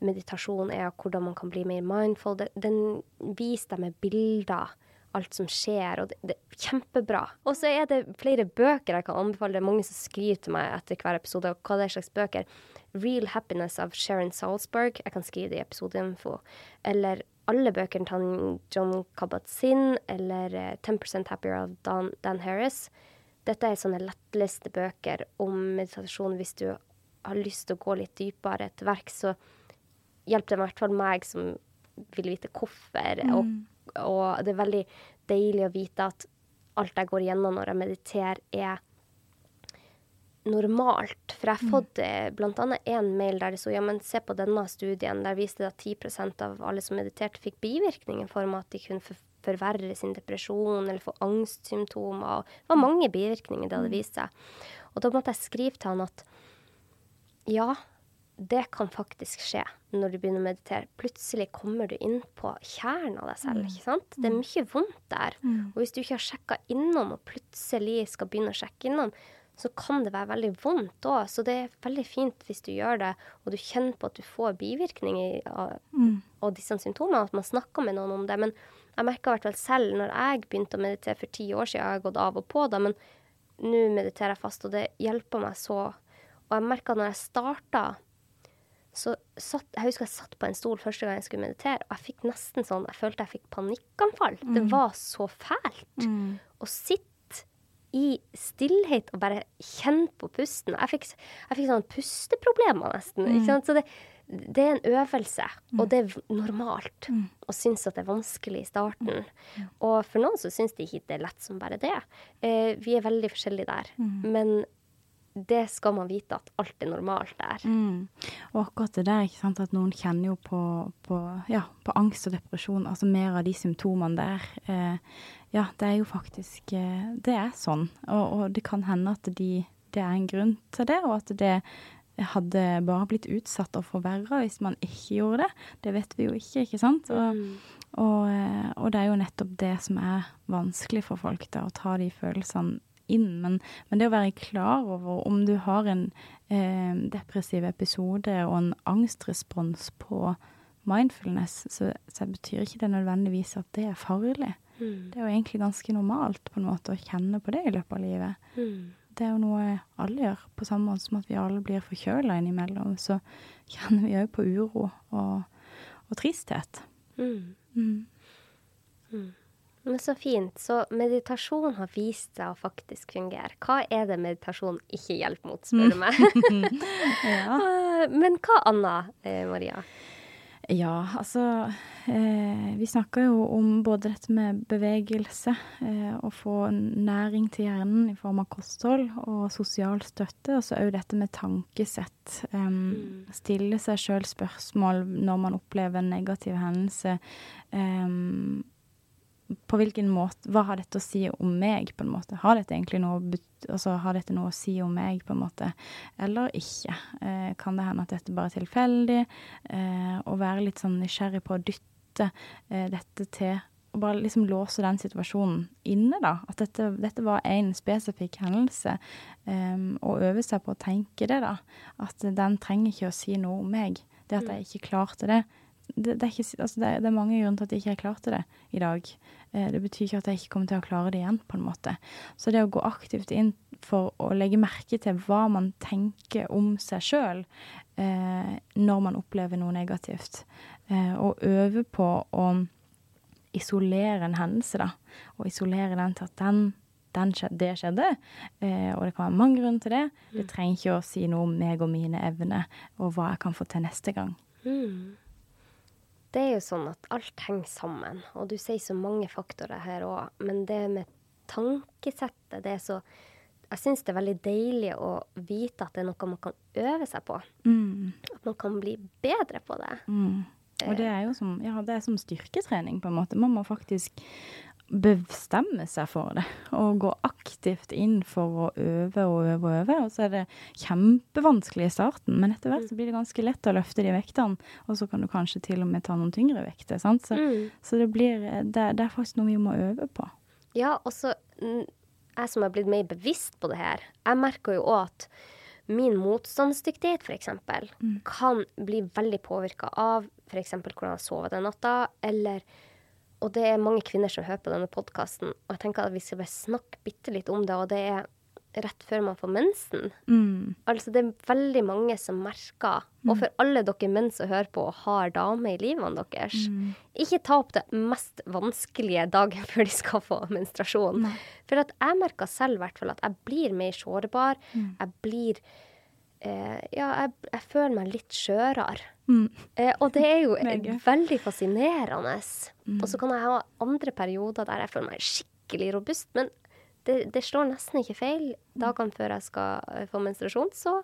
meditasjon er, og hvordan man kan bli mer mindful. Den, den viser deg med bilder alt som skjer, og det, det er kjempebra. Og så er det flere bøker jeg kan anbefale. Det er mange som skriver til meg etter hver episode og hva det er slags bøker. Real Happiness av Sharon Salzberg. Jeg kan skrive det i episodeinfo. Eller alle bøkene til John Kabat-Zinn, eller eh, 10% Happier av Dan, Dan Harris. Dette er sånne lettleste bøker om meditasjon hvis du har lyst til å gå litt dypere. etter verk så hjelper det i hvert fall meg som vil vite hvorfor. Og, og det er veldig deilig å vite at alt jeg går igjennom når jeg mediterer, er normalt. For jeg har fått mm. annet en mail der det sto ja, men se på denne studien. Der viste det at 10% av alle som mediterte, fikk bivirkninger i form av at de kunne forverre sin depresjon eller få angstsymptomer. Det var mange bivirkninger det hadde vist seg. Og da måtte jeg skrive til han at ja, det kan faktisk skje når du begynner å meditere. Plutselig kommer du inn på kjernen av deg selv. ikke sant? Det er mye vondt der. Og hvis du ikke har sjekka innom, og plutselig skal begynne å sjekke innom, så kan det være veldig vondt òg. Så det er veldig fint hvis du gjør det, og du kjenner på at du får bivirkninger av, av disse symptomene, at man snakker med noen om det. Men jeg merka i hvert fall selv når jeg begynte å meditere for ti år siden, jeg har gått av og på da, men nå mediterer jeg fast, og det hjelper meg så. Og jeg merka når jeg starta, så satt Jeg husker jeg satt på en stol første gang jeg skulle meditere, og jeg fikk nesten sånn Jeg følte jeg fikk panikkanfall. Det var så fælt å sitte i stillhet og bare kjenne på pusten. Jeg fikk, jeg fikk sånn pusteproblemer, nesten. Sant? Så det, det er en øvelse, og det er normalt å synes at det er vanskelig i starten. Og for noen så syns de ikke det er lett som bare det. Eh, vi er veldig forskjellige der. Men det skal man vite at alt er normalt der. Mm. Og akkurat det der, ikke sant, at noen kjenner jo på, på, ja, på angst og depresjon, altså mer av de symptomene der. Eh, ja, det er jo faktisk eh, Det er sånn. Og, og det kan hende at de, det er en grunn til det, og at det hadde bare blitt utsatt og forverra hvis man ikke gjorde det. Det vet vi jo ikke, ikke sant. Og, og, eh, og det er jo nettopp det som er vanskelig for folk, da, å ta de følelsene inn. Men, men det å være klar over om du har en eh, depressiv episode og en angstrespons på mindfulness, så, så betyr ikke det nødvendigvis at det er farlig. Det er jo egentlig ganske normalt på en måte å kjenne på det i løpet av livet. Det er jo noe alle gjør, på samme måte som at vi alle blir forkjøla innimellom. Så *laughs* kjenner vi òg på uro og, og tristhet. Mm. Mm. Men så fint. Så meditasjon har vist seg å faktisk fungere. Hva er det meditasjon ikke hjelper mot, spør du meg? *laughs* *laughs* Ja. Eh, Men hva annet, eh, Maria? Ja, altså eh, Vi snakker jo om både dette med bevegelse, eh, å få næring til hjernen i form av kosthold og sosial støtte, og så òg dette med tankesett. em, Stille seg sjøl spørsmål når man opplever en negativ hendelse. em, på hvilken måte Hva har dette å si om meg, på en måte? Har dette egentlig noe, å altså, har dette noe å si om meg, på en måte? Eller ikke? Eh, kan det hende at dette bare er tilfeldig? Eh, og være litt sånn nysgjerrig på å dytte eh, dette til Og bare liksom låse den situasjonen inne, da. At dette, dette var én spesifikk hendelse. Um, og øve seg på å tenke det, da. At den trenger ikke å si noe om meg. Det at jeg ikke klarte det. Det, det, er ikke, altså det, det er mange grunner til at jeg ikke klarte det i dag. Eh, det betyr ikke at jeg ikke kommer til å klare det igjen, på en måte. Så det å gå aktivt inn for å legge merke til hva man tenker om seg sjøl eh, når man opplever noe negativt, eh, og øve på å isolere en hendelse, da. Og isolere den til at den, den skjedde, det skjedde. Eh, og det kan være mange grunner til det. Det trenger ikke å si noe om meg og mine evner, og hva jeg kan få til neste gang. Mm. Det er jo sånn at alt henger sammen, og du sier så mange faktorer her òg, men det med tankesettet, det er så Jeg syns det er veldig deilig å vite at det er noe man kan øve seg på. Mm. At man kan bli bedre på det. Mm. Og det er jo som, ja, det er som styrketrening, på en måte. Man må faktisk bestemme seg for det, og gå aktivt inn for å øve og øve og øve. Og så er det kjempevanskelig i starten, men etter hvert så blir det ganske lett å løfte de vektene. Og så kan du kanskje til og med ta noen tyngre vekter. Sant? Så, Mm. så det blir det, det er faktisk noe vi må øve på. Ja, og så mm, jeg som har blitt mer bevisst på det her, jeg merker jo òg at min motstandsdyktighet f.eks. Mm. kan bli veldig påvirka av f.eks. hvordan jeg sover den natta, eller Og det er mange kvinner som hører på denne podkasten, og jeg tenker at vi skal bare snakke bitte litt om det, og det er rett før man får mensen. Mm. Altså, det er veldig mange som merker, og for alle dere menn som hører på og har dame i livene deres, ikke ta opp det mest vanskelige dagen *laughs* før de skal få menstruasjon. For at jeg merker selv i hvert fall at jeg blir mer sårbar. Jeg blir eh, Ja, jeg, jeg føler meg litt skjørere. Mm. Eh, og det er jo *laughs* veldig fascinerende. Og så kan jeg ha andre perioder der jeg føler meg skikkelig robust. Men det, det slår nesten ikke feil. Dagene før jeg skal eh, få menstruasjon, så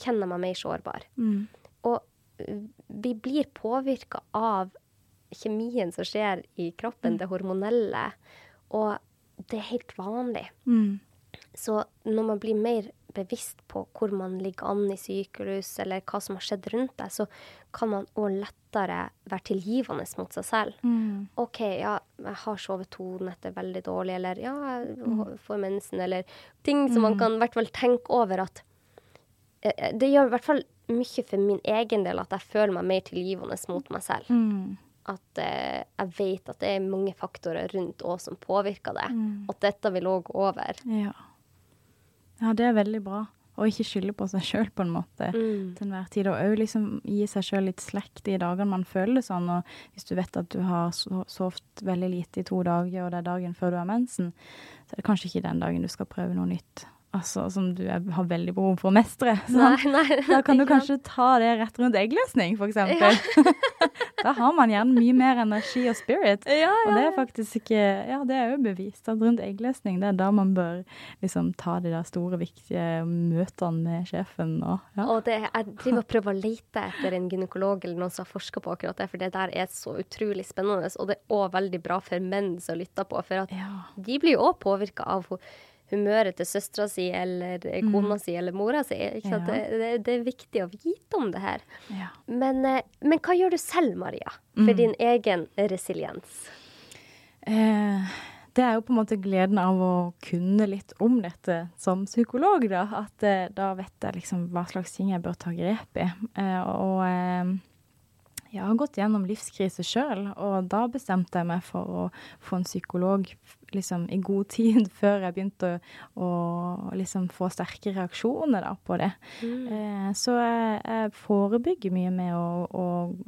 kjenner jeg meg mer sårbar. Mm. Og eh, vi blir påvirka av kjemien som skjer i kroppen, det hormonelle. Og det er helt vanlig. Mm. Så når man blir mer bevisst på hvor man ligger an i sykehus eller hva som har skjedd rundt deg, så kan man òg lettere være tilgivende mot seg selv. Mm. OK, ja, jeg har sovet to netter veldig dårlig, eller ja, jeg får mensen, eller ting som man kan i hvert fall tenke over at eh, Det gjør i hvert fall mye for min egen del at jeg føler meg mer tilgivende mot meg selv. Mm. At eh, jeg vet at det er mange faktorer rundt òg som påvirker det. Mm. At dette vil òg gå over. Ja. Ja, det er veldig bra. Og ikke skylde på seg sjøl, på en måte, Mm. til enhver tid. Og òg liksom gi seg sjøl litt slekt de dagene man føler det sånn. Og hvis du vet at du har so- sovet veldig lite i to dager, og det er dagen før du har mensen, så er det kanskje ikke den dagen du skal prøve noe nytt. Altså som du er, har veldig behov for å mestre. *laughs* Nei, sant? nei. Da kan du kanskje sant? ta det rett rundt eggløsning, for eksempel. *laughs* da har man gjerne mye mer energi og spirit. Ja, Og det er faktisk ikke Ja, det er jo bevist at rundt eggløsning, det er da man bør liksom ta de der store, viktige møtene med sjefen og ja. Og det, jeg driver og prøver å lete etter en gynekolog eller noen som har forska på akkurat det, for det der er så utrolig spennende. Og det er òg veldig bra for menn som lytter på, for at Ja. de blir jo òg påvirka av hu- humøret til søstera si eller kona si eller mora si. Ja. Det, det, det er viktig å vite om det her. ja. Men, eh, men hva gjør du selv, Maria, for Mm. din egen resiliens? Eh, det er jo på en måte gleden av å kunne litt om dette som psykolog, da. At eh, da vet jeg liksom hva slags ting jeg bør ta grep i. Eh, og eh, jeg har gått gjennom livskrise sjøl, og da bestemte jeg meg for å få en psykolog liksom i god tid *laughs* før jeg begynte å, å liksom få sterke reaksjoner da, på det. Eh, så jeg, jeg forebygger mye med å, å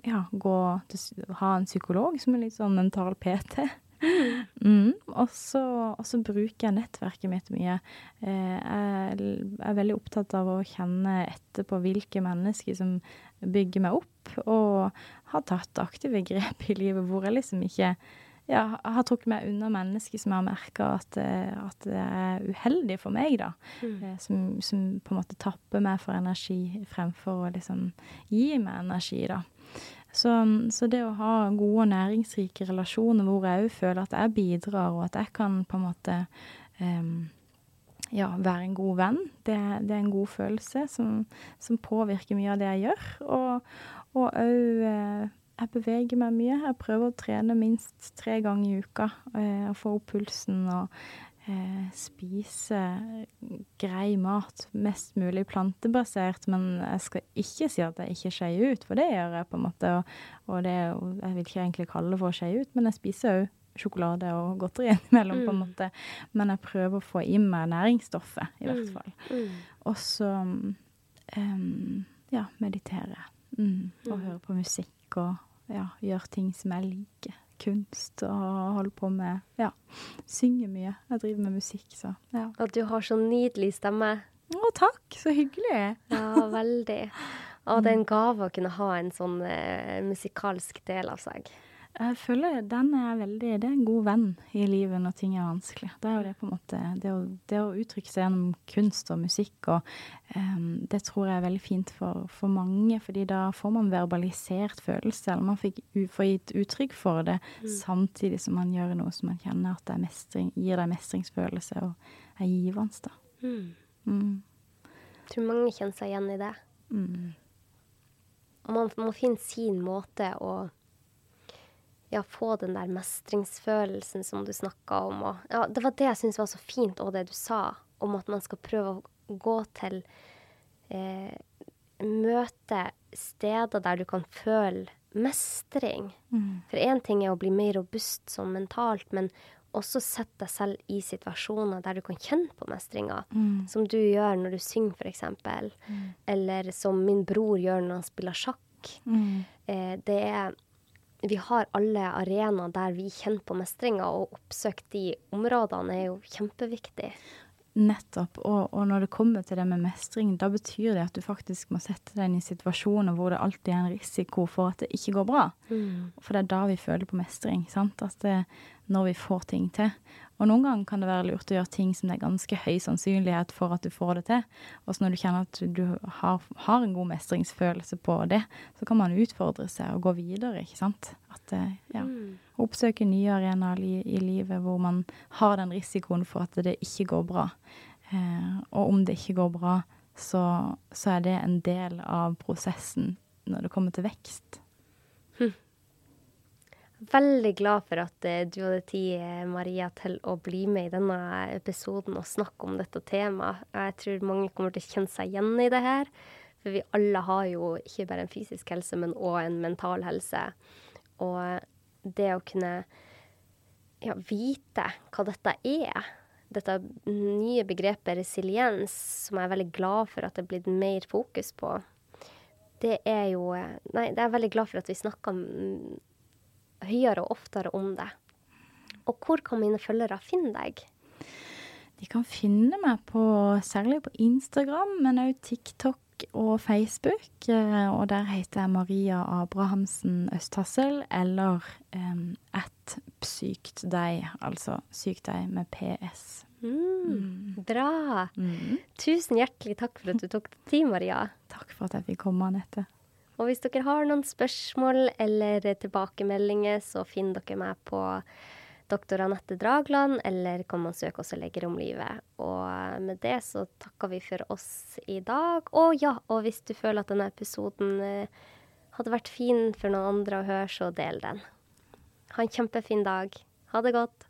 ja, gå til, ha en psykolog som er litt sånn mental PT. *laughs* Mm. Og så bruker jeg nettverket mitt mye. Eh, jeg er veldig opptatt av å kjenne etterpå hvilke mennesker som bygger meg opp, og har tatt aktive grep i livet hvor jeg liksom ikke ja, har trukket meg unna mennesker som jeg har merka at, eh, at det er uheldig for meg, da. Mm. Som, som på en måte tapper meg for energi fremfor å liksom gi meg energi, da. Så, så det å ha gode og næringsrike relasjoner hvor jeg òg føler at jeg bidrar, og at jeg kan på en måte um, ja, være en god venn, det, det er en god følelse som, som påvirker mye av det jeg gjør. Og òg eh, jeg beveger meg mye. Jeg prøver å trene minst tre ganger i uka. Eh, og få opp pulsen og eh, spise grei mat. Mest mulig plantebasert. Men jeg skal ikke si at jeg ikke skeier ut, for det gjør jeg på en måte. Og, og det, jeg vil ikke egentlig kalle det for å skeie ut, men jeg spiser òg sjokolade og godteri *laughs* innimellom, på en måte. Men jeg prøver å få i meg næringsstoffet, i hvert fall. Mm. Og så um, ja, meditere. Mm. Og høre på musikk og ja, gjøre ting som jeg liker. Kunst og holder på med Ja, synger mye. Jeg driver med musikk, så ja. Og du har så nydelig stemme. Å, takk! Så hyggelig. Ja, veldig. Og det er en gave å kunne ha en sånn eh, musikalsk del av seg. Jeg føler den er veldig Det er en god venn i livet når ting er vanskelig. Det er jo det på en måte Det å, det å uttrykke seg gjennom kunst og musikk og um, Det tror jeg er veldig fint for, for mange, fordi da får man verbalisert følelser, eller man fikk u, får gitt uttrykk for det, samtidig som man gjør noe som man kjenner at det er mestring, gir deg mestringsfølelse og er givende, da. Mm. Mm. Jeg tror mange kjenner seg igjen i det. Mm. Og man må finne sin måte å ja, få den der mestringsfølelsen som du snakka om. Og, ja, det var det jeg syntes var så fint, og det du sa, om at man skal prøve å gå til eh, Møte steder der du kan føle mestring. Mm. For én ting er å bli mer robust sånn mentalt, men også sette deg selv i situasjoner der du kan kjenne på mestringa. Mm. Som du gjør når du synger, f.eks. Eller som min bror gjør når han spiller sjakk. Mm. Eh, det er Vi har alle arenaer der vi kjenner på mestringa, og oppsøke de områdene er jo kjempeviktig. Nettopp. Og, og når det kommer til det med mestring, da betyr det at du faktisk må sette deg inn i situasjoner hvor det alltid er en risiko for at det ikke går bra. For det er da vi føler på mestring. sant? At det, når vi får ting til. Og noen ganger kan det være lurt å gjøre ting som det er ganske høy sannsynlighet for at du får det til. Og så når du kjenner at du har, har en god mestringsfølelse på det, så kan man utfordre seg og gå videre, ikke sant. At eh, ja. Oppsøke nye arenaer i, i livet hvor man har den risikoen for at det ikke går bra. Eh, og om det ikke går bra, så, så er det en del av prosessen når det kommer til vekst. Veldig glad for at eh, du hadde tid, eh, Maria, til å bli med i denne episoden og snakke om dette temaet. Jeg tror mange kommer til å kjenne seg igjen i det her. For vi alle har jo ikke bare en fysisk helse, men òg en mental helse. Og det å kunne ja, vite hva dette er, dette nye begrepet resiliens, som jeg er veldig glad for at det er blitt mer fokus på, det er jo Nei, det er jeg veldig glad for at vi snakker høyere og oftere om det. Og hvor kan mine følgere finne deg? De kan finne meg på, særlig på Instagram, men òg TikTok og Facebook. Eh, og der heter jeg Maria Abrahamsen Østhassel, eller um, at sykt deg, altså sykt deg med PS. Mm, mm. Bra. Mm. Tusen hjertelig takk for at du tok deg tid, Maria. Takk for at jeg fikk komme, Anette. Og hvis dere har noen spørsmål eller tilbakemeldinger, så finner dere meg på doktor Anette Dragland, eller kom og søk oss og legger om livet. Og med det så takker vi for oss i dag. Og ja, og hvis du føler at denne episoden eh, hadde vært fin for noen andre å høre, så del den. Ha en kjempefin dag. Ha det godt.